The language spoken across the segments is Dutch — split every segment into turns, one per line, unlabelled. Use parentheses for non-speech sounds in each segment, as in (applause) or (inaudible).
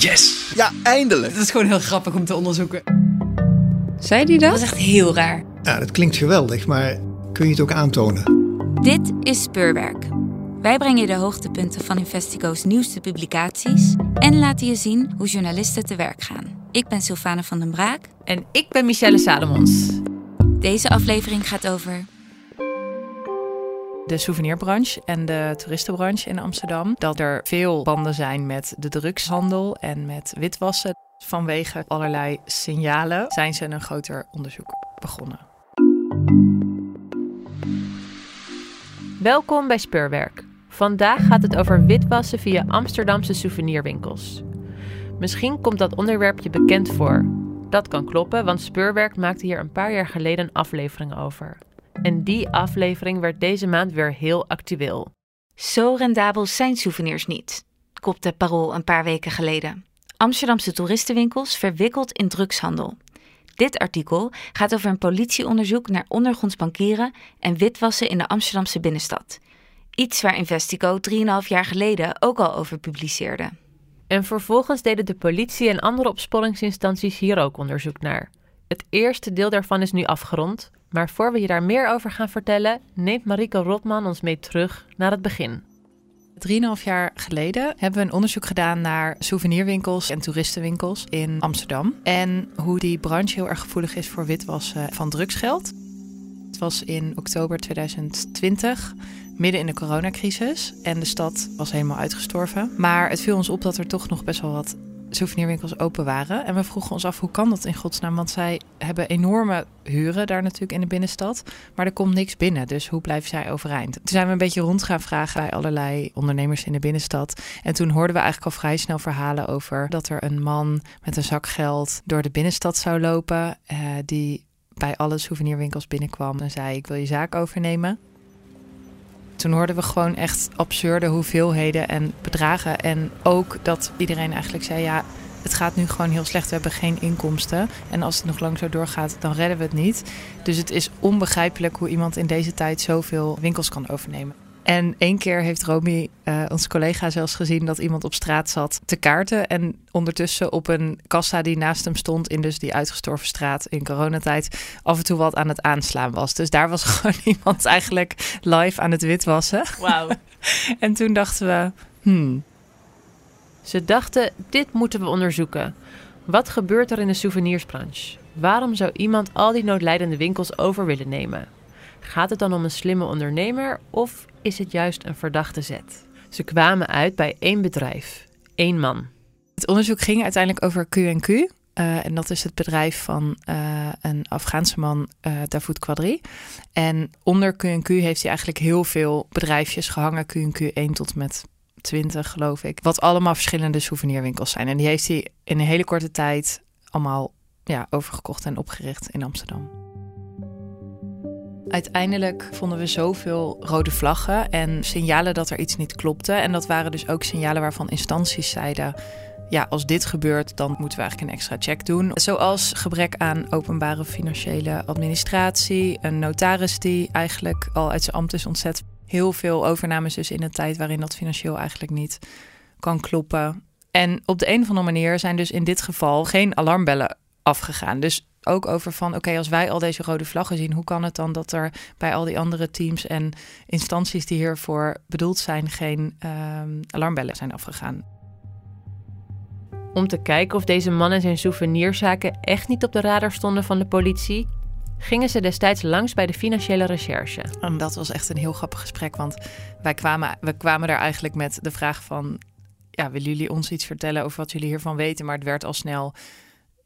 Yes! Ja, eindelijk!
Dat is gewoon heel grappig om te onderzoeken.
Zei die dat?
Dat is echt heel raar.
Ja, dat klinkt geweldig, maar kun je het ook aantonen?
Dit is Speurwerk. Wij brengen je de hoogtepunten van Investigo's nieuwste publicaties en laten je zien hoe journalisten te werk gaan. Ik ben Sylvane van den Braak.
En ik ben Michelle Salomons.
Deze aflevering gaat over
de souvenirbranche en de toeristenbranche in Amsterdam. Dat er veel banden zijn met de drugshandel en met witwassen. Vanwege allerlei signalen zijn ze een groter onderzoek begonnen. Welkom bij Speurwerk. Vandaag gaat het over witwassen via Amsterdamse souvenirwinkels. Misschien komt dat onderwerp je bekend voor. Dat kan kloppen, want Speurwerk maakte hier een paar jaar geleden een aflevering over. En die aflevering werd deze maand weer heel actueel.
Zo rendabel zijn souvenirs niet, kopte Parool een paar weken geleden. Amsterdamse toeristenwinkels verwikkeld in drugshandel. Dit artikel gaat over een politieonderzoek naar ondergronds bankieren en witwassen in de Amsterdamse binnenstad. Iets waar Investico 3,5 jaar geleden ook al over publiceerde.
En vervolgens deden de politie en andere opsporingsinstanties hier ook onderzoek naar. Het eerste deel daarvan is nu afgerond, maar voor we je daar meer over gaan vertellen, neemt Mariko Rotman ons mee terug naar het begin. Drieënhalf jaar geleden hebben we een onderzoek gedaan naar souvenirwinkels en toeristenwinkels in Amsterdam. En hoe die branche heel erg gevoelig is voor witwassen van drugsgeld. Het was in oktober 2020, midden in de coronacrisis. En de stad was helemaal uitgestorven. Maar het viel ons op dat er toch nog best wel wat souvenirwinkels open waren. En we vroegen ons af hoe kan dat in godsnaam? Want zij hebben enorme huren daar natuurlijk in de binnenstad. Maar er komt niks binnen. Dus hoe blijven zij overeind? Toen zijn we een beetje rond gaan vragen bij allerlei ondernemers in de binnenstad. En toen hoorden we eigenlijk al vrij snel verhalen over dat er een man met een zak geld door de binnenstad zou lopen. Eh, die bij alle souvenirwinkels binnenkwam en zei: Ik wil je zaak overnemen toen hoorden we gewoon echt absurde hoeveelheden en bedragen. En ook dat iedereen eigenlijk zei: ja, het gaat nu gewoon heel slecht. We hebben geen inkomsten. En als het nog lang zo doorgaat, dan redden we het niet. Dus het is onbegrijpelijk hoe iemand in deze tijd zoveel winkels kan overnemen. En één keer heeft Romy, uh, ons collega, zelfs gezien dat iemand op straat zat te kaarten. En ondertussen op een kassa die naast hem stond in dus die uitgestorven straat in coronatijd af en toe wat aan het aanslaan was. Dus daar was (laughs) gewoon iemand eigenlijk live aan het witwassen.
Wauw. (laughs)
en toen dachten we, hmm. Ze dachten, dit moeten we onderzoeken. Wat gebeurt er in de souvenirsbranche? Waarom zou iemand al die noodlijdende winkels over willen nemen? Gaat het dan om een slimme ondernemer of is het juist een verdachte zet? Ze kwamen uit bij één bedrijf, één man. Het onderzoek ging uiteindelijk over Q&Q. Eh, en dat is het bedrijf van uh, een Afghaanse man, uh, Davoud Quadri. En onder Q&Q heeft hij eigenlijk heel veel bedrijfjes gehangen. Q&Q 1 tot met 20, geloof ik. Wat allemaal verschillende souvenirwinkels zijn. En die heeft hij in een hele korte tijd allemaal ja, overgekocht en opgericht in Amsterdam. Uiteindelijk vonden we zoveel rode vlaggen en signalen dat er iets niet klopte. En dat waren dus ook signalen waarvan instanties zeiden: ja, als dit gebeurt, dan moeten we eigenlijk een extra check doen. Zoals gebrek aan openbare financiële administratie, een notaris die eigenlijk al uit zijn ambt is ontzet. Heel veel overnames dus in een tijd waarin dat financieel eigenlijk niet kan kloppen. En op de een of andere manier zijn dus in dit geval geen alarmbellen afgegaan. Dus ook over van oké, als wij al deze rode vlaggen zien, hoe kan het dan dat er bij al die andere teams en instanties die hiervoor bedoeld zijn, geen um, alarmbellen zijn afgegaan? Om te kijken of deze man en zijn souvenirzaken echt niet op de radar stonden van de politie, gingen ze destijds langs bij de financiële recherche. En dat was echt een heel grappig gesprek, want wij kwamen, we kwamen daar eigenlijk met de vraag van, ja, willen jullie ons iets vertellen over wat jullie hiervan weten? Maar het werd al snel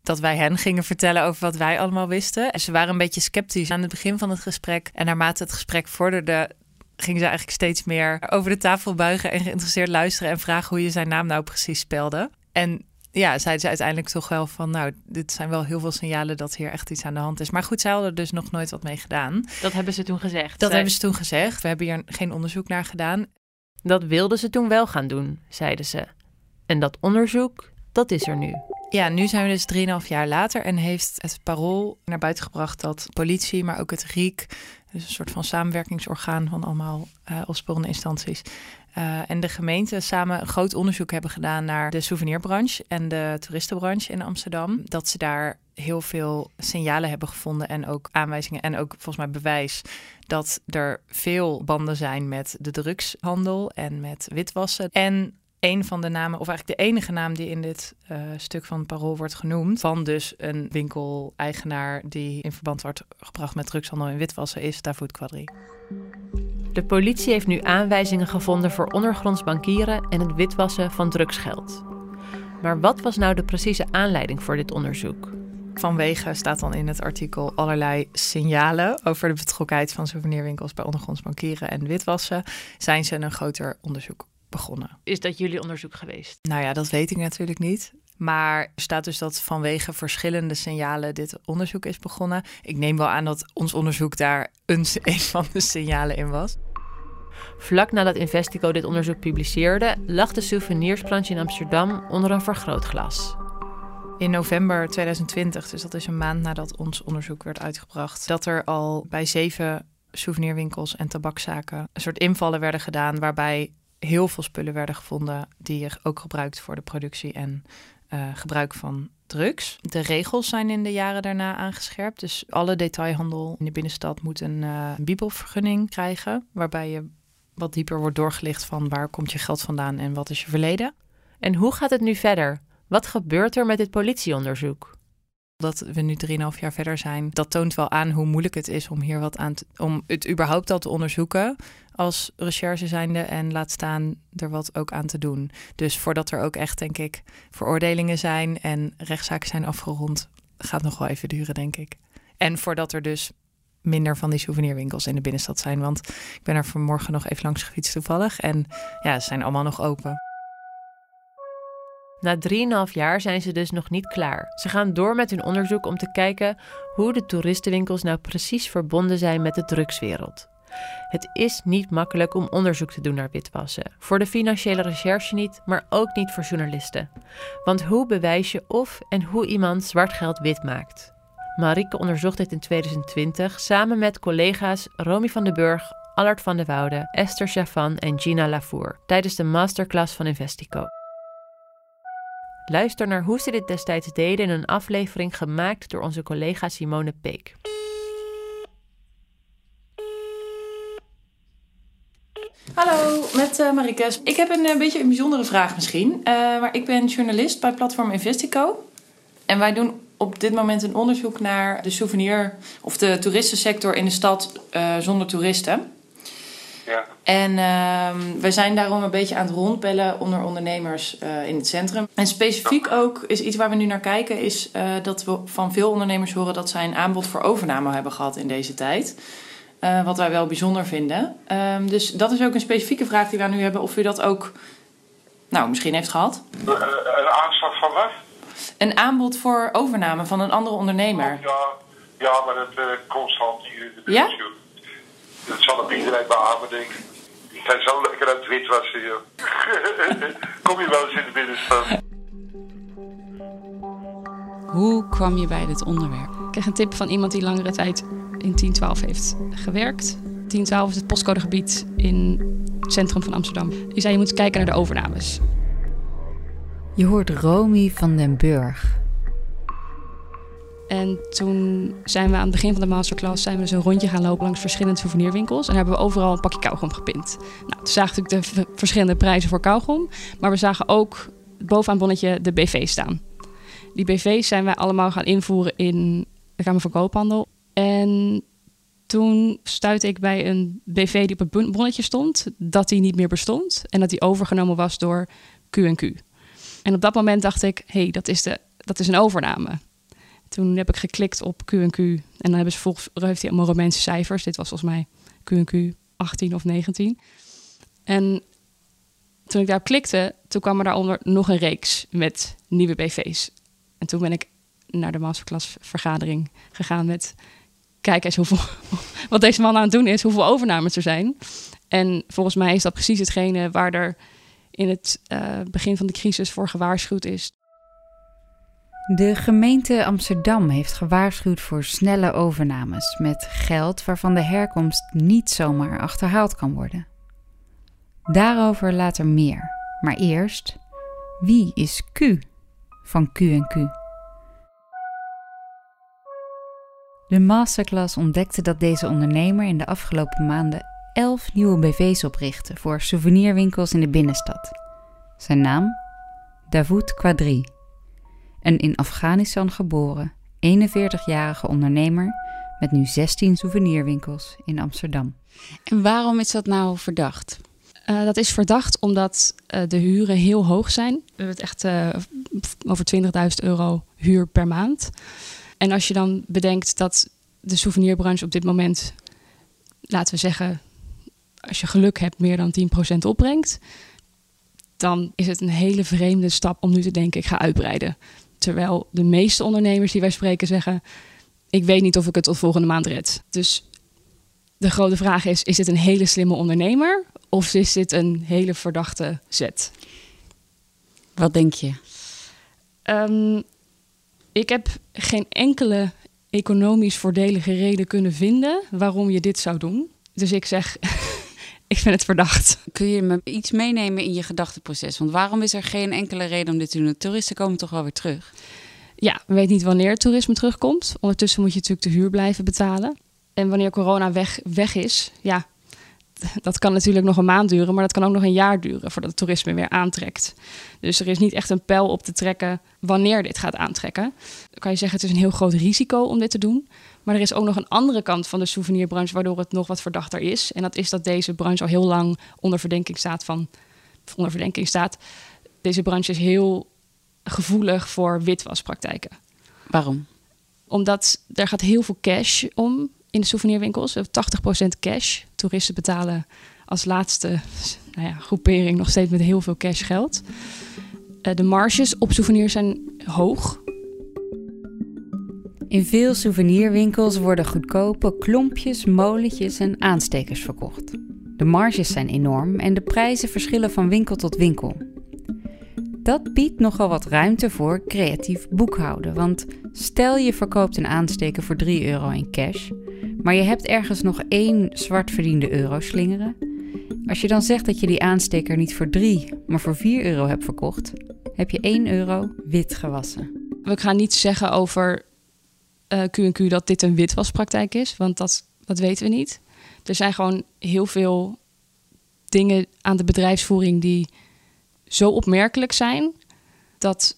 dat wij hen gingen vertellen over wat wij allemaal wisten. En ze waren een beetje sceptisch aan het begin van het gesprek. En naarmate het gesprek vorderde, gingen ze eigenlijk steeds meer over de tafel buigen en geïnteresseerd luisteren en vragen hoe je zijn naam nou precies spelde. En ja, zeiden ze uiteindelijk toch wel van, nou, dit zijn wel heel veel signalen dat hier echt iets aan de hand is. Maar goed, zij hadden er dus nog nooit wat mee gedaan.
Dat hebben ze toen gezegd.
Dat hebben ze toen gezegd. We hebben hier geen onderzoek naar gedaan. Dat wilden ze toen wel gaan doen, zeiden ze. En dat onderzoek, dat is er nu. Ja, nu zijn we dus 3,5 jaar later en heeft het parool naar buiten gebracht dat politie, maar ook het RIEK, dus een soort van samenwerkingsorgaan van allemaal uh, opsporende instanties, Uh, en de gemeente samen groot onderzoek hebben gedaan naar de souvenirbranche en de toeristenbranche in Amsterdam. Dat ze daar heel veel signalen hebben gevonden en ook aanwijzingen en ook volgens mij bewijs dat er veel banden zijn met de drugshandel en met witwassen. En een van de namen, of eigenlijk de enige naam die in dit uh, stuk van Parool wordt genoemd, van dus een winkeleigenaar die in verband wordt gebracht met drugshandel en witwassen, is David Quadri.
De politie heeft nu aanwijzingen gevonden voor ondergronds bankieren en het witwassen van drugsgeld. Maar wat was nou de precieze aanleiding voor dit onderzoek?
Vanwege staat dan in het artikel allerlei signalen over de betrokkenheid van souvenirwinkels bij ondergronds bankieren en witwassen, zijn ze een groter onderzoek begonnen.
Is dat jullie onderzoek geweest?
Nou ja, dat weet ik natuurlijk niet. Maar er staat dus dat vanwege verschillende signalen dit onderzoek is begonnen. Ik neem wel aan dat ons onderzoek daar een, (laughs) een van de signalen in was.
Vlak nadat Investico dit onderzoek publiceerde, lag de souvenirsbranche in Amsterdam onder een vergrootglas.
In november 2020, dus dat is een maand nadat ons onderzoek werd uitgebracht, dat er al bij zeven souvenirwinkels en tabakzaken een soort invallen werden gedaan waarbij heel veel spullen werden gevonden die je ook gebruikt voor de productie en uh, gebruik van drugs. De regels zijn in de jaren daarna aangescherpt. Dus alle detailhandel in de binnenstad moet een uh, bibelvergunning krijgen, waarbij je wat dieper wordt doorgelicht van waar komt je geld vandaan en wat is je verleden.
En hoe gaat het nu verder? Wat gebeurt er met dit politieonderzoek?
Dat we nu 3,5 jaar verder zijn, dat toont wel aan hoe moeilijk het is om hier wat aan te, om het überhaupt al te onderzoeken als recherche zijnde en laat staan er wat ook aan te doen. Dus voordat er ook echt, denk ik, veroordelingen zijn en rechtszaken zijn afgerond, gaat nog wel even duren, denk ik. En voordat er dus minder van die souvenirwinkels in de binnenstad zijn. Want ik ben er vanmorgen nog even langs gefietst toevallig. En ja, ze zijn allemaal nog open.
Na 3,5 jaar zijn ze dus nog niet klaar. Ze gaan door met hun onderzoek om te kijken hoe de toeristenwinkels nou precies verbonden zijn met de drugswereld. Het is niet makkelijk om onderzoek te doen naar witwassen. Voor de financiële recherche niet, maar ook niet voor journalisten. Want hoe bewijs je of en hoe iemand zwart geld wit maakt? Marieke onderzocht dit in 2020 samen met collega's Romy van den Burg, Allard van de Woude, Esther Chavan en Gina Lavour tijdens de masterclass van Investico. Luister naar hoe ze dit destijds deden in een aflevering gemaakt door onze collega Simone Peek.
Hallo, met uh, Marike. Ik heb een, een, beetje een bijzondere vraag misschien. Uh, maar ik ben journalist bij platform Investico. En wij doen op dit moment een onderzoek naar de souvenir of de toeristensector in de stad uh, zonder toeristen.
Ja.
En uh, wij zijn daarom een beetje aan het rondbellen onder ondernemers uh, in het centrum. En specifiek ook is iets waar we nu naar kijken, is dat we van veel ondernemers horen dat zij een aanbod voor overname hebben gehad in deze tijd. Uh, wat wij wel bijzonder vinden. Um, dus dat is ook een specifieke vraag die we nu hebben, of u dat ook, nou, misschien heeft gehad.
een aanslag van wat?
Een aanbod voor overname van een andere ondernemer.
Ja, ja maar dat uh, constant hier in de
Ja?
Dat zal op iedereen beamen, denk ik. Ik ga zo lekker aan het witwassen, joh. (laughs) Kom je wel eens in de binnenstad?
Hoe kwam je bij dit onderwerp? Ik kreeg een tip van iemand die langere tijd in 1012 heeft gewerkt. 1012 is het postcodegebied in het centrum van Amsterdam. Die zei je moet kijken naar de overnames.
Je hoort Romy van den Burg.
En toen zijn we aan het begin van de masterclass zijn we dus een rondje gaan lopen langs verschillende souvenirwinkels. En hebben we overal een pakje kauwgom gepind. Nou, toen zagen we natuurlijk de verschillende prijzen voor kauwgom. Maar we zagen ook bovenaan het bonnetje de BV staan. Die BV's zijn wij allemaal gaan invoeren in de Kamer van Koophandel. En toen stuitte ik bij een BV die op het bonnetje stond, dat die niet meer bestond. En dat die overgenomen was door Q&Q. En op dat moment dacht ik, hé, hey, dat, is de, dat is een overname. Toen heb ik geklikt op Q&Q en dan hebben ze volgens heeft hij allemaal Romeinse cijfers. Dit was volgens mij Q&Q 18 of 19. En toen ik daarop klikte, toen kwam er daaronder nog een reeks met nieuwe BV's. En toen ben ik naar de masterclass vergadering gegaan met... kijk eens hoeveel, (laughs) wat deze man aan het doen is, hoeveel overnames er zijn. En volgens mij is dat precies hetgene waar er in het uh, begin van de crisis voor gewaarschuwd is.
De gemeente Amsterdam heeft gewaarschuwd voor snelle overnames met geld waarvan de herkomst niet zomaar achterhaald kan worden. Daarover later meer. Maar eerst, wie is Q van Q&Q? De masterclass ontdekte dat deze ondernemer in de afgelopen maanden elf nieuwe BV's oprichtte voor souvenirwinkels in de binnenstad. Zijn naam? Davoud Quadri. Een in Afghanistan geboren, 41-jarige ondernemer met nu 16 souvenirwinkels in Amsterdam.
En waarom is dat nou verdacht?
Uh, dat is verdacht omdat uh, de huren heel hoog zijn. We hebben het echt uh, over 20.000 euro huur per maand. En als je dan bedenkt dat de souvenirbranche op dit moment, laten we zeggen, als je geluk hebt, meer dan 10% opbrengt, dan is het een hele vreemde stap om nu te denken: ik ga uitbreiden. Terwijl de meeste ondernemers die wij spreken zeggen: ik weet niet of ik het tot volgende maand red. Dus de grote vraag is: is dit een hele slimme ondernemer of is dit een hele verdachte zet?
Wat denk je?
Um, ik heb geen enkele economisch voordelige reden kunnen vinden waarom je dit zou doen. Dus ik zeg, (laughs) ik vind het verdacht.
Kun je me iets meenemen in je gedachteproces? Want waarom is er geen enkele reden om dit te doen? Toeristen komen toch wel weer terug?
Ja, we weten niet wanneer het toerisme terugkomt. Ondertussen moet je natuurlijk de huur blijven betalen. En wanneer corona weg, weg is, ja, dat kan natuurlijk nog een maand duren, maar dat kan ook nog een jaar duren voordat het toerisme weer aantrekt. Dus er is niet echt een pijl op te trekken wanneer dit gaat aantrekken. Dan kan je zeggen, het is een heel groot risico om dit te doen. Maar er is ook nog een andere kant van de souvenirbranche waardoor het nog wat verdachter is. En dat is dat deze branche al heel lang onder verdenking staat van. Onder verdenking staat. Deze branche is heel gevoelig voor witwaspraktijken.
Waarom?
Omdat er gaat heel veel cash om in de souvenirwinkels. 80% cash. Toeristen betalen als laatste nou ja, groepering nog steeds met heel veel cash geld. Uh, de marges op souvenirs zijn hoog.
In veel souvenirwinkels worden goedkope klompjes, molentjes en aanstekers verkocht. De marges zijn enorm en de prijzen verschillen van winkel tot winkel. Dat biedt nogal wat ruimte voor creatief boekhouden. Want stel je verkoopt een aansteker voor 3 euro in cash, maar je hebt ergens nog één zwart verdiende euro slingeren. Als je dan zegt dat je die aansteker niet voor 3, maar voor 4 euro hebt verkocht, heb je 1 euro wit gewassen.
We gaan niet zeggen over uh, eh, Q&Q dat dit een witwaspraktijk is, want dat, dat weten we niet. Er zijn gewoon heel veel dingen aan de bedrijfsvoering die zo opmerkelijk zijn dat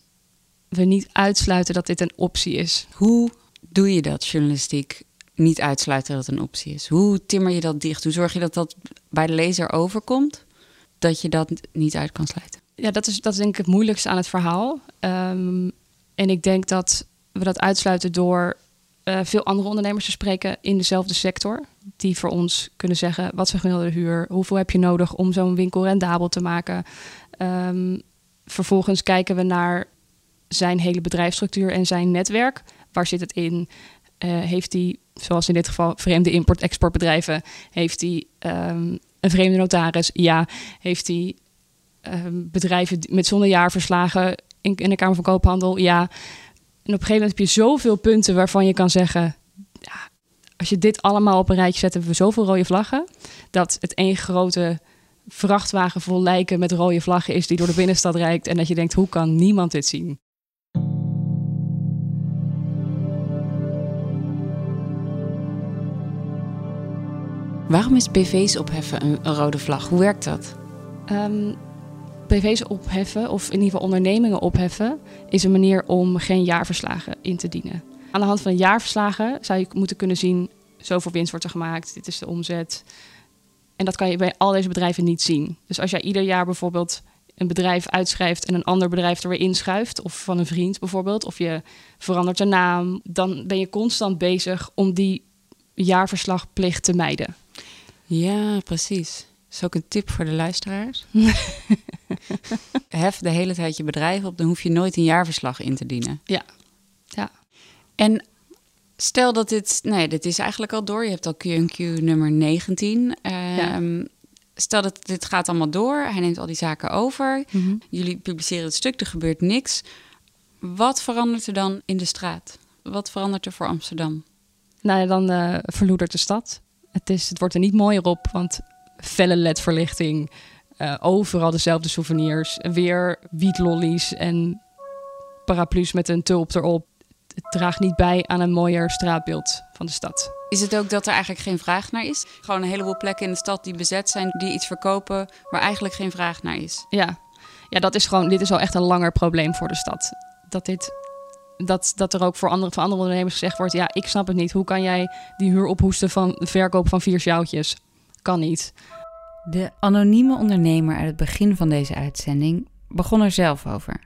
we niet uitsluiten dat dit een optie is.
Hoe doe je dat journalistiek? Niet uitsluiten dat het een optie is. Hoe timmer je dat dicht? Hoe zorg je dat dat bij de lezer overkomt? Dat je dat niet uit kan sluiten?
Ja, dat is, dat is denk ik het moeilijkste aan het verhaal. Um, en ik denk dat we dat uitsluiten door uh, veel andere ondernemers te spreken in dezelfde sector. Die voor ons kunnen zeggen: wat is een gemiddelde huur? Hoeveel heb je nodig om zo'n winkel rendabel te maken? Um, vervolgens kijken we naar zijn hele bedrijfsstructuur en zijn netwerk. Waar zit het in? Uh, heeft hij, zoals in dit geval, vreemde import-exportbedrijven? Heeft hij um, een vreemde notaris? Ja. Heeft hij um, bedrijven met zonder jaarverslagen in, in de Kamer van Koophandel? Ja. En op een gegeven moment heb je zoveel punten waarvan je kan zeggen: ja, als je dit allemaal op een rijtje zet, hebben we zoveel rode vlaggen. Dat het één grote vrachtwagen vol lijken met rode vlaggen is die door de binnenstad rijdt. En dat je denkt, hoe kan niemand dit zien?
Waarom is BV's opheffen een, rode vlag? Hoe werkt dat?
Um, BV's opheffen, of in ieder geval ondernemingen opheffen, is een manier om geen jaarverslagen in te dienen. Aan de hand van jaarverslagen zou je moeten kunnen zien: zoveel winst wordt er gemaakt, dit is de omzet, en dat kan je bij al deze bedrijven niet zien. Dus als jij ieder jaar bijvoorbeeld een bedrijf uitschrijft en een ander bedrijf er weer inschuift, of van een vriend bijvoorbeeld, of je verandert de naam, dan ben je constant bezig om die jaarverslagplicht te mijden.
Ja, precies. Dat is ook een tip voor de luisteraars. (laughs) Hef de hele tijd je bedrijf op, dan hoef je nooit een jaarverslag in te dienen.
Ja. ja.
En Stel dat dit, nee, dit is eigenlijk al door. Je hebt al Q&Q nummer 19. Ehm, stel dat dit gaat allemaal door. Hij neemt al die zaken over. Mhm. Jullie publiceren het stuk, er gebeurt niks. Wat verandert er dan in de straat? Wat verandert er voor Amsterdam?
Nou ja, dan uh, verloedert de stad. Het, is, het wordt er niet mooier op, want felle ledverlichting, Uh, overal dezelfde souvenirs. Weer wietlollies en paraplu's met een tulp erop. Het draagt niet bij aan een mooier straatbeeld van de stad.
Is het ook dat er eigenlijk geen vraag naar is? Gewoon een heleboel plekken in de stad die bezet zijn, die iets verkopen waar eigenlijk geen vraag naar is.
Ja, ja dat is gewoon, dit is al echt een langer probleem voor de stad. Dat, dit, dat, dat er ook voor andere, voor andere ondernemers gezegd wordt: ja, ik snap het niet. Hoe kan jij die huur ophoesten van de verkoop van vier sjouwtjes? Kan niet.
De anonieme ondernemer uit het begin van deze uitzending begon er zelf over.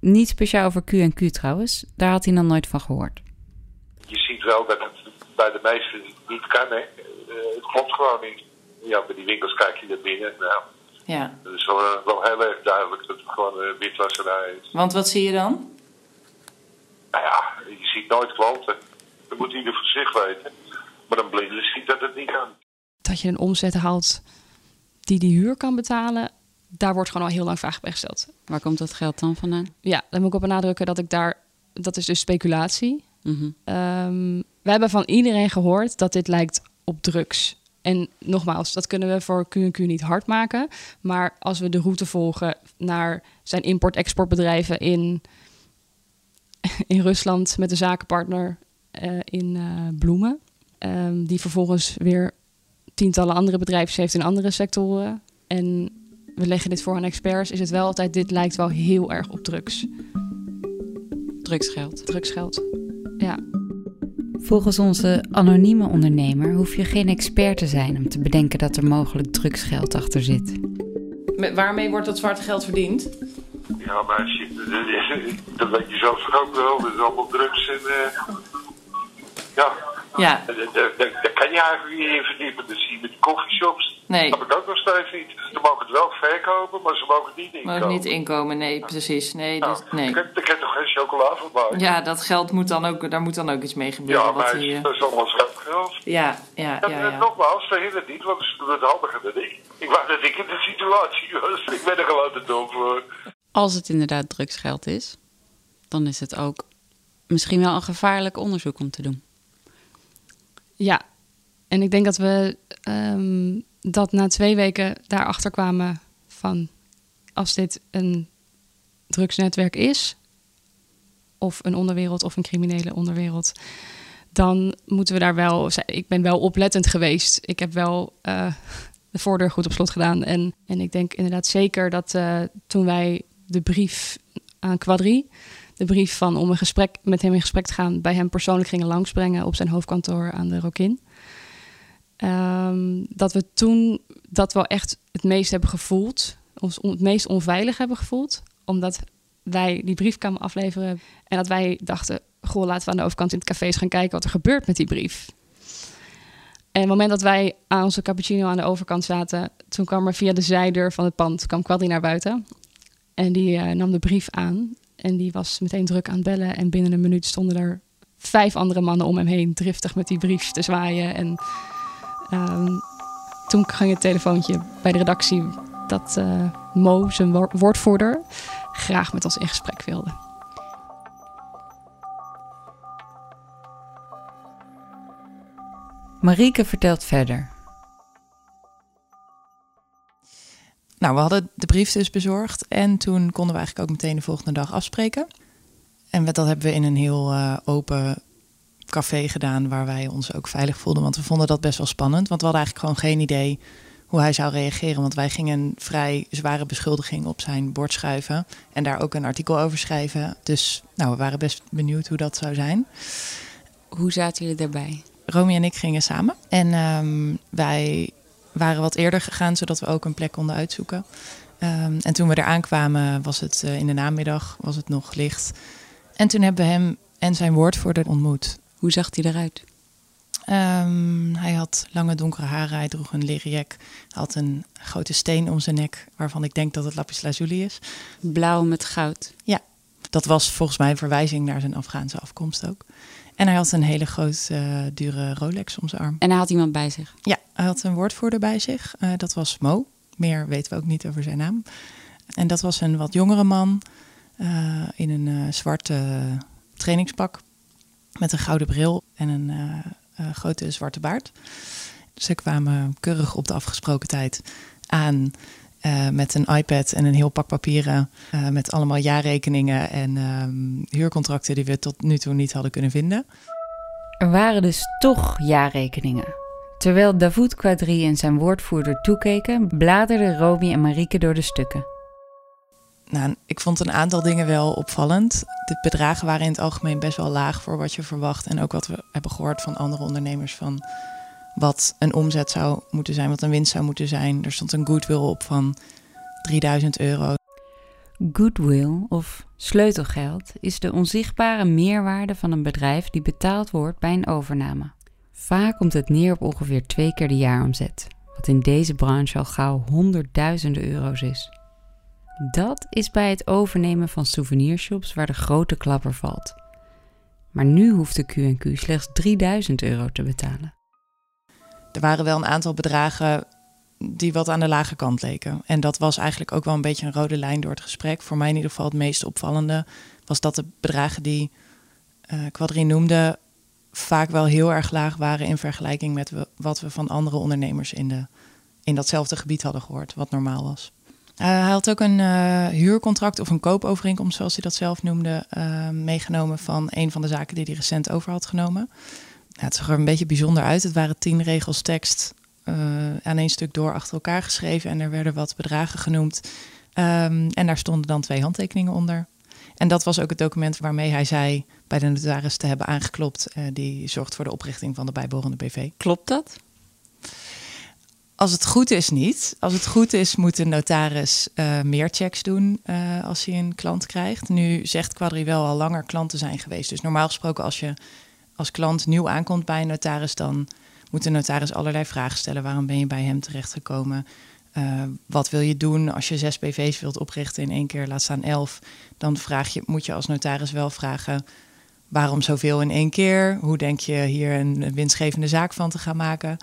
Niet speciaal over Q&Q trouwens, daar had hij nog nooit van gehoord.
Je ziet wel dat het bij de meesten niet kan, hè. Uh, het klopt gewoon niet. Ja, bij die winkels kijk je er binnen. Nou,
ja.
Het is wel, uh, wel heel erg duidelijk dat het gewoon een witwasserij is.
Want wat zie je dan?
Nou ja, je ziet nooit klanten. Dat moet ieder voor zich weten. Maar een blinde ziet dat het niet kan.
Dat je een omzet haalt die die huur kan betalen, daar wordt gewoon al heel lang vraag bij gesteld.
Waar komt dat geld dan vandaan?
Ja, dan moet ik op benadrukken dat ik daar, dat is dus speculatie.
Mm
we hebben van iedereen gehoord dat dit lijkt op drugs. En nogmaals, dat kunnen we voor Q&Q niet hard maken. Maar als we de route volgen naar zijn import-exportbedrijven in, in Rusland met een zakenpartner uh, in uh, Bloemen. Um, die vervolgens weer tientallen andere bedrijven heeft in andere sectoren. En we leggen dit voor aan experts. Is het wel altijd, dit lijkt wel heel erg op drugs.
Drugsgeld.
Drugsgeld, ja.
Volgens onze anonieme ondernemer hoef je geen expert te zijn om te bedenken dat er mogelijk drugsgeld achter zit.
Met, waarmee wordt dat zwarte geld verdiend?
Ja, maar (laughs) dat weet je zelf ook wel. Dat is allemaal drugs en. Uh, ja.
Ja.
Daar kan je eigenlijk niet in verdiepen. Dat zie je met die coffeeshops.
Nee.
Dat heb ik ook nog steeds niet. Ze mogen het wel verkopen, maar ze mogen het niet inkomen.
Mogen niet inkomen, nee, precies. Nee,
nou,
dus, nee.
Daar kan toch geen chocola maken?
Ja, dat geld moet dan ook, daar moet dan ook iets mee gebeuren.
Ja, maar
wat die,
dat is allemaal geld.
Ja, ja, ja. ja,
En nogmaals, verhindert niet, want ze doen het handiger dan ik. Ik wou dat ik in de situatie was. Ik ben er gewoon te dom voor.
Als het inderdaad drugsgeld is, dan is het ook misschien wel een gevaarlijk onderzoek om te doen.
Ja, en ik denk dat we um, dat na twee weken daarachter kwamen van als dit een drugsnetwerk is, of een onderwereld of een criminele onderwereld, dan moeten we daar wel. Ik ben wel oplettend geweest. Ik heb wel uh, de voordeur goed op slot gedaan. En, en ik denk inderdaad zeker dat uh, toen wij de brief aan Quadri, de brief van om een gesprek met hem in gesprek te gaan, bij hem persoonlijk gingen langsbrengen op zijn hoofdkantoor aan de Rokin. Um, dat we toen dat wel echt het meest hebben gevoeld, ons het meest onveilig hebben gevoeld, omdat wij die brief kwamen afleveren en dat wij dachten, goh, laten we aan de overkant in het café eens gaan kijken wat er gebeurt met die brief. En op het moment dat wij aan onze cappuccino aan de overkant zaten, toen kwam er via de zijdeur van het pand, kwam Quadri naar buiten. En die uh, nam de brief aan en die was meteen druk aan het bellen. En binnen een minuut stonden er vijf andere mannen om hem heen, driftig met die brief te zwaaien. En um, toen ging het telefoontje bij de redactie dat uh, Mo, zijn woordvoerder, graag met ons in gesprek wilde.
Marieke vertelt verder.
Nou, we hadden de brief dus bezorgd en toen konden we eigenlijk ook meteen de volgende dag afspreken. En dat hebben we in een heel uh, open café gedaan waar wij ons ook veilig voelden. Want we vonden dat best wel spannend. Want we hadden eigenlijk gewoon geen idee hoe hij zou reageren. Want wij gingen een vrij zware beschuldiging op zijn bord schuiven. En daar ook een artikel over schrijven. Dus nou, we waren best benieuwd hoe dat zou zijn.
Hoe zaten jullie daarbij?
Romy en ik gingen samen. En um, wij waren wat eerder gegaan, zodat we ook een plek konden uitzoeken. Um, en toen we er aankwamen, was het uh, in de namiddag, was het nog licht. En toen hebben we hem en zijn woordvoerder ontmoet.
Hoe zag hij eruit?
Um, hij had lange donkere haren, hij droeg een leren jack. Had een grote steen om zijn nek, waarvan ik denk dat het lapis lazuli is.
Blauw met goud.
Ja, dat was volgens mij een verwijzing naar zijn Afghaanse afkomst ook. En hij had een hele grote, uh, dure Rolex om zijn arm.
En hij had iemand bij zich?
Ja, hij had een woordvoerder bij zich. Uh, dat was Mo. Meer weten we ook niet over zijn naam. En dat was een wat jongere man uh, in een zwarte trainingspak. Met een gouden bril en een grote zwarte baard. Ze kwamen keurig op de afgesproken tijd aan. Eh, met een iPad en een heel pak papieren uh, met allemaal jaarrekeningen en um, huurcontracten die we tot nu toe niet hadden kunnen vinden.
Er waren dus toch jaarrekeningen. Terwijl Davoud Quadri en zijn woordvoerder toekeken, bladerden Romy en Marieke door de stukken.
Nou, ik vond een aantal dingen wel opvallend. De bedragen waren in het algemeen best wel laag voor wat je verwacht. En ook wat we hebben gehoord van andere ondernemers van wat een omzet zou moeten zijn, wat een winst zou moeten zijn. Er stond een goodwill op van 3000 euro.
Goodwill of sleutelgeld is de onzichtbare meerwaarde van een bedrijf die betaald wordt bij een overname. Vaak komt het neer op ongeveer twee keer de jaaromzet, wat in deze branche al gauw honderdduizenden euro's is. Dat is bij het overnemen van souvenirshops waar de grote klapper valt. Maar nu hoeft de Q&Q slechts 3000 euro te betalen.
Er waren wel een aantal bedragen die wat aan de lage kant leken. En dat was eigenlijk ook wel een beetje een rode lijn door het gesprek. Voor mij in ieder geval het meest opvallende was dat de bedragen die uh, noemde vaak wel heel erg laag waren in vergelijking met wat we van andere ondernemers in, de, in datzelfde gebied hadden gehoord, wat normaal was. Uh, hij had ook een uh, huurcontract of een koopovereenkomst, zoals hij dat zelf noemde, meegenomen van een van de zaken die hij recent over had genomen. Het zag er een beetje bijzonder uit. Het waren tien regels tekst aan één stuk door achter elkaar geschreven en er werden wat bedragen genoemd. Um, en daar stonden dan twee handtekeningen onder. En dat was ook het document waarmee hij zei bij de notaris te hebben aangeklopt. die zorgt voor de oprichting van de bijbehorende BV.
Klopt dat?
Als het goed is, niet. Als het goed is, moet de notaris uh, meer checks doen uh, als hij een klant krijgt. Nu zegt Quadri wel al langer klanten zijn geweest. Dus normaal gesproken, als je als klant nieuw aankomt bij een notaris, dan moet de notaris allerlei vragen stellen. Waarom ben je bij hem terechtgekomen? Uh, wat wil je doen als je zes BV's wilt oprichten in één keer, laat staan elf? Dan vraag je, moet je als notaris wel vragen waarom zoveel in één keer? Hoe denk je hier een winstgevende zaak van te gaan maken?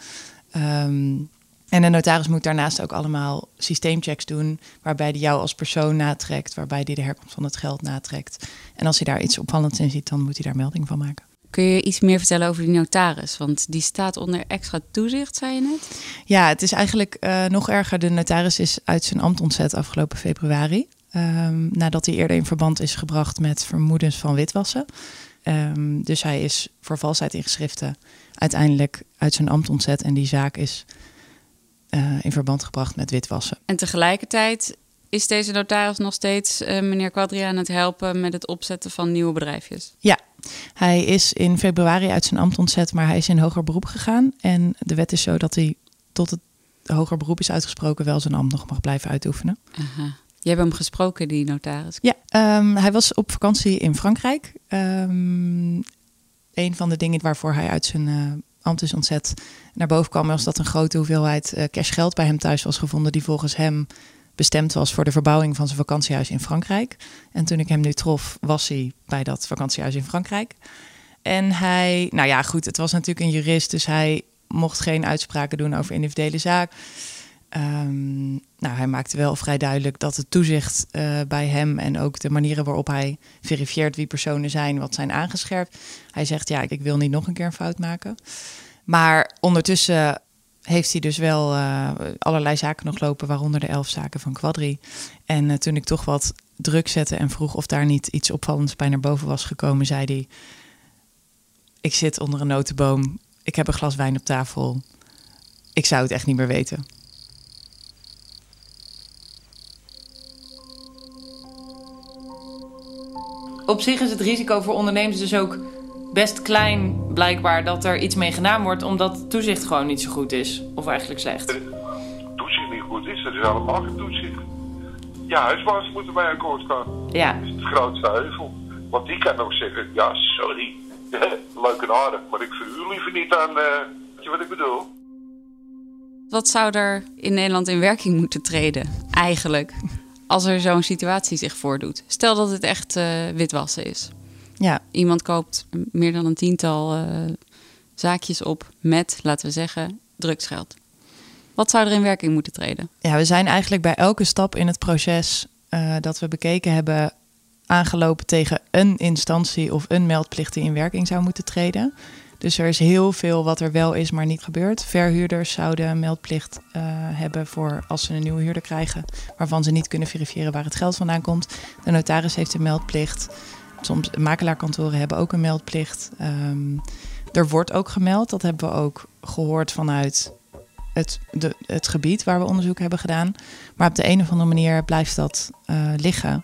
Um, en de notaris moet daarnaast ook allemaal systeemchecks doen, waarbij die jou als persoon natrekt, waarbij die de herkomst van het geld natrekt. En als hij daar iets opvallends in ziet, dan moet hij daar melding van maken.
Kun je iets meer vertellen over die notaris? Want die staat onder extra toezicht, zei je net?
Ja, het is eigenlijk uh, nog erger. De notaris is uit zijn ambt ontzet afgelopen februari. Um, nadat hij eerder in verband is gebracht met vermoedens van witwassen. Um, dus hij is voor valsheid in geschriften uiteindelijk uit zijn ambt ontzet. En die zaak is uh, in verband gebracht met witwassen.
En tegelijkertijd is deze notaris nog steeds uh, meneer Quadria aan het helpen met het opzetten van nieuwe bedrijfjes?
Ja, hij is in februari uit zijn ambt ontzet, maar hij is in hoger beroep gegaan. En de wet is zo dat hij tot het hoger beroep is uitgesproken wel zijn ambt nog mag blijven uitoefenen.
Aha. Je hebt hem gesproken, die notaris?
Ja, um, hij was op vakantie in Frankrijk. Um, een van de dingen waarvoor hij uit zijn uh, ambt is ontzet naar boven kwam, was dat een grote hoeveelheid uh, cashgeld bij hem thuis was gevonden, die volgens hem bestemd was voor de verbouwing van zijn vakantiehuis in Frankrijk. En toen ik hem nu trof, was hij bij dat vakantiehuis in Frankrijk. En hij, nou ja, goed, het was natuurlijk een jurist, dus hij mocht geen uitspraken doen over individuele zaak. Um, nou, hij maakte wel vrij duidelijk dat het toezicht uh, bij hem en ook de manieren waarop hij verifieert wie personen zijn, wat zijn aangescherpt. Hij zegt, ja, ik wil niet nog een keer een fout maken. Maar ondertussen heeft hij dus wel uh, allerlei zaken nog lopen, waaronder de elf zaken van Quadri. En uh, toen ik toch wat druk zette en vroeg of daar niet iets opvallends bij naar boven was gekomen, zei hij: Ik zit onder een notenboom, ik heb een glas wijn op tafel. Ik zou het echt niet meer weten.
Op zich is het risico voor ondernemers dus ook best klein, blijkbaar, dat er iets mee gedaan wordt, omdat toezicht gewoon niet zo goed is. Of eigenlijk slecht.
Toezicht niet goed is, dat is allemaal geen toezicht. Ja, huisbaas moeten bij akkoord gaan.
Ja.
Dat is het grootste heuvel. Want die kan ook zeggen, ja, sorry, (laughs) leuk en aardig, maar ik verhuur liever niet aan, uh, weet je wat ik bedoel?
Wat zou er in Nederland in werking moeten treden, eigenlijk, als er zo'n situatie zich voordoet? Stel dat het echt uh, witwassen is.
Ja.
Iemand koopt meer dan een tiental uh, zaakjes op met, laten we zeggen, drugsgeld. Wat zou er in werking moeten treden?
Ja, we zijn eigenlijk bij elke stap in het proces uh, dat we bekeken hebben aangelopen tegen een instantie of een meldplicht die in werking zou moeten treden. Dus er is heel veel wat er wel is, maar niet gebeurt. Verhuurders zouden een meldplicht uh, hebben voor als ze een nieuwe huurder krijgen, waarvan ze niet kunnen verifiëren waar het geld vandaan komt. De notaris heeft een meldplicht. Soms makelaarkantoren hebben ook een meldplicht. Um, er wordt ook gemeld, dat hebben we ook gehoord vanuit het, de, het gebied waar we onderzoek hebben gedaan. Maar op de een of andere manier blijft dat uh, liggen.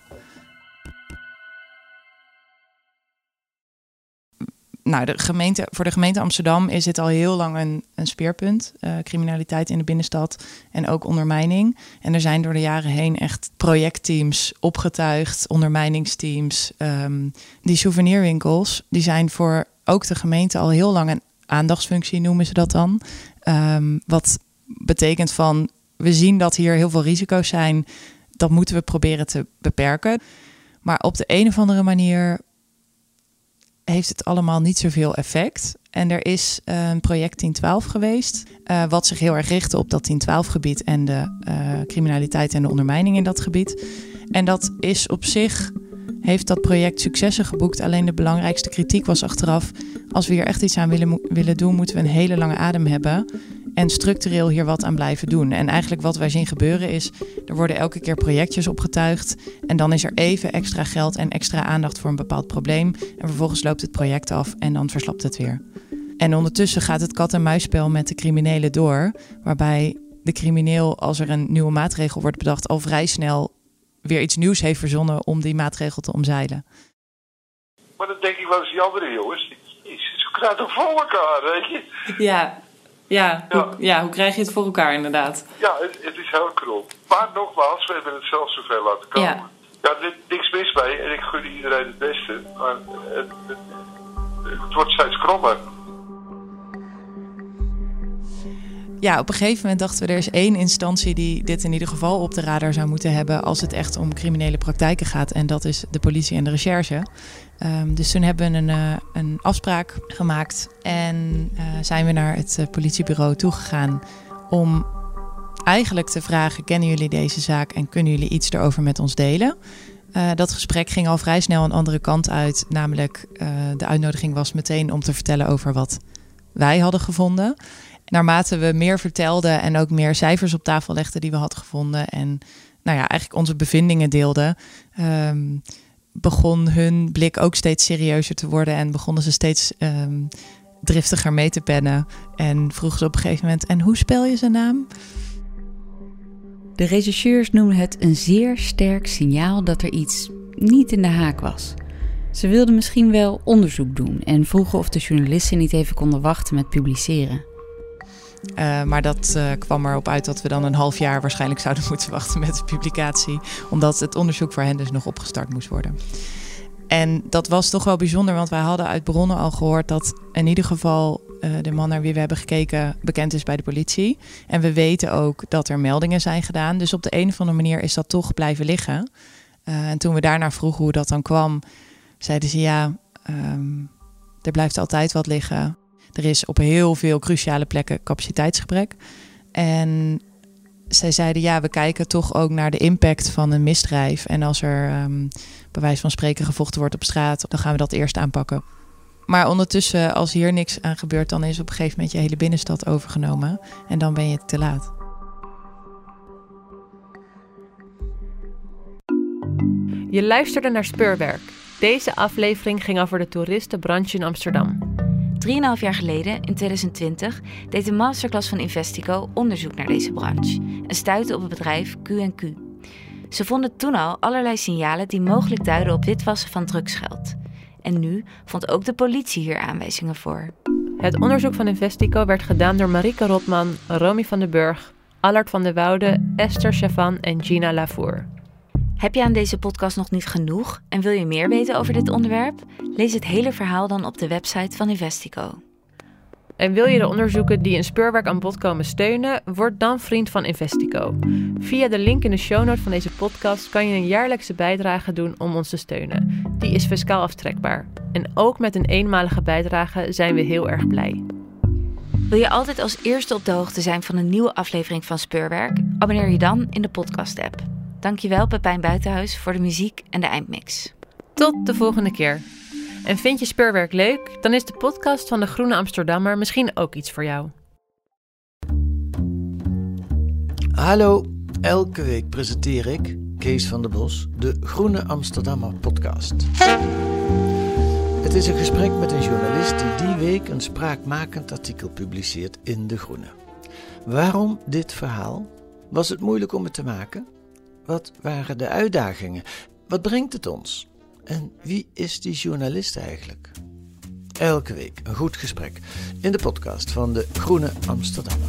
Nou, de gemeente, voor de gemeente Amsterdam is dit al heel lang een, een speerpunt. Uh, criminaliteit in de binnenstad en ook ondermijning. En er zijn door de jaren heen echt projectteams opgetuigd, ondermijningsteams. Um, die souvenirwinkels, die zijn voor ook de gemeente al heel lang een aandachtsfunctie, noemen ze dat dan. Um, wat betekent van, we zien dat hier heel veel risico's zijn. Dat moeten we proberen te beperken. Maar op de een of andere manier heeft het allemaal niet zoveel effect. En er is uh, een project 1012 geweest, uh, wat zich heel erg richtte op dat 1012 gebied en de uh, criminaliteit en de ondermijning in dat gebied. En dat is op zich, heeft dat project successen geboekt. Alleen de belangrijkste kritiek was achteraf, als we hier echt iets aan willen, willen doen, moeten we een hele lange adem hebben en structureel hier wat aan blijven doen. En eigenlijk wat wij zien gebeuren is, er worden elke keer projectjes opgetuigd en dan is er even extra geld en extra aandacht voor een bepaald probleem en vervolgens loopt het project af en dan verslapt het weer. En ondertussen gaat het kat-en-muisspel met de criminelen door, waarbij de crimineel, als er een nieuwe maatregel wordt bedacht, al vrij snel weer iets nieuws heeft verzonnen om die maatregel te omzeilen.
Maar dan denk ik wel eens die andere jongens, ze krijgen toch voor elkaar, weet je?
Ja, ja, ja. Hoe, ja, hoe krijg je het voor elkaar inderdaad?
Ja, het, het is heel krom. Maar nogmaals, we hebben het zelf zoveel laten komen. Ja, ja er niks mis mee en ik gun iedereen het beste. Maar het, het, het wordt steeds krommer.
Ja, op een gegeven moment dachten we er is één instantie die dit in ieder geval op de radar zou moeten hebben als het echt om criminele praktijken gaat. En dat is de politie en de recherche. Um, dus toen hebben we een, uh, een afspraak gemaakt en uh, zijn we naar het uh, politiebureau toegegaan om eigenlijk te vragen: kennen jullie deze zaak en kunnen jullie iets erover met ons delen? dat gesprek ging al vrij snel een andere kant uit, namelijk de uitnodiging was meteen om te vertellen over wat wij hadden gevonden naarmate we meer vertelden en ook meer cijfers op tafel legden die we hadden gevonden en nou ja, eigenlijk onze bevindingen deelden, um, begon hun blik ook steeds serieuzer te worden en begonnen ze steeds um, driftiger mee te pennen. En vroegen ze op een gegeven moment: En hoe spel je zijn naam?
De rechercheurs noemden het een zeer sterk signaal dat er iets niet in de haak was. Ze wilden misschien wel onderzoek doen en vroegen of de journalisten niet even konden wachten met publiceren.
Uh, maar dat uh, kwam erop uit dat we dan een half jaar waarschijnlijk zouden (laughs) moeten wachten met de publicatie. Omdat het onderzoek voor hen dus nog opgestart moest worden. En dat was toch wel bijzonder, want wij hadden uit bronnen al gehoord dat in ieder geval uh, de man naar wie we hebben gekeken bekend is bij de politie. En we weten ook dat er meldingen zijn gedaan. Dus op de een of andere manier is dat toch blijven liggen. en toen we daarna vroegen hoe dat dan kwam, zeiden ze ja, um, er blijft altijd wat liggen. Er is op heel veel cruciale plekken capaciteitsgebrek. En zij zeiden ja, we kijken toch ook naar de impact van een misdrijf. En als er um, bij wijze van spreken gevochten wordt op straat, dan gaan we dat eerst aanpakken. Maar ondertussen, als hier niks aan gebeurt, dan is op een gegeven moment je hele binnenstad overgenomen. En dan ben je te laat.
Je luisterde naar Speurwerk. Deze aflevering ging over de toeristenbranche in Amsterdam.
Drieënhalf jaar geleden, in 2020, deed de masterclass van Investico onderzoek naar deze branche en stuitte op het bedrijf Q&Q. Ze vonden toen al allerlei signalen die mogelijk duiden op witwassen van drugsgeld. En nu vond ook de politie hier aanwijzingen voor.
Het onderzoek van Investico werd gedaan door Marike Rotman, Romy van den Burg, Allard van der Woude, Esther Chavan en Gina Lavour.
Heb je aan deze podcast nog niet genoeg en wil je meer weten over dit onderwerp? Lees het hele verhaal dan op de website van Investico.
En wil je de onderzoeken die in Speurwerk aan bod komen steunen? Word dan vriend van Investico. Via de link in de show notes van deze podcast kan je een jaarlijkse bijdrage doen om ons te steunen. Die is fiscaal aftrekbaar. En ook met een eenmalige bijdrage zijn we heel erg blij.
Wil je altijd als eerste op de hoogte zijn van een nieuwe aflevering van Speurwerk? Abonneer je dan in de podcast-app. Dankjewel Pepijn Buitenhuis voor de muziek en de eindmix.
Tot de volgende keer. En vind je speurwerk leuk? Dan is de podcast van de Groene Amsterdammer misschien ook iets voor jou.
Hallo, elke week presenteer ik, Kees van der Bos, de Groene Amsterdammer podcast. Het is een gesprek met een journalist die die week een spraakmakend artikel publiceert in De Groene. Waarom dit verhaal? Was het moeilijk om het te maken? Wat waren de uitdagingen? Wat brengt het ons? En wie is die journalist eigenlijk? Elke week een goed gesprek in de podcast van de Groene Amsterdammer.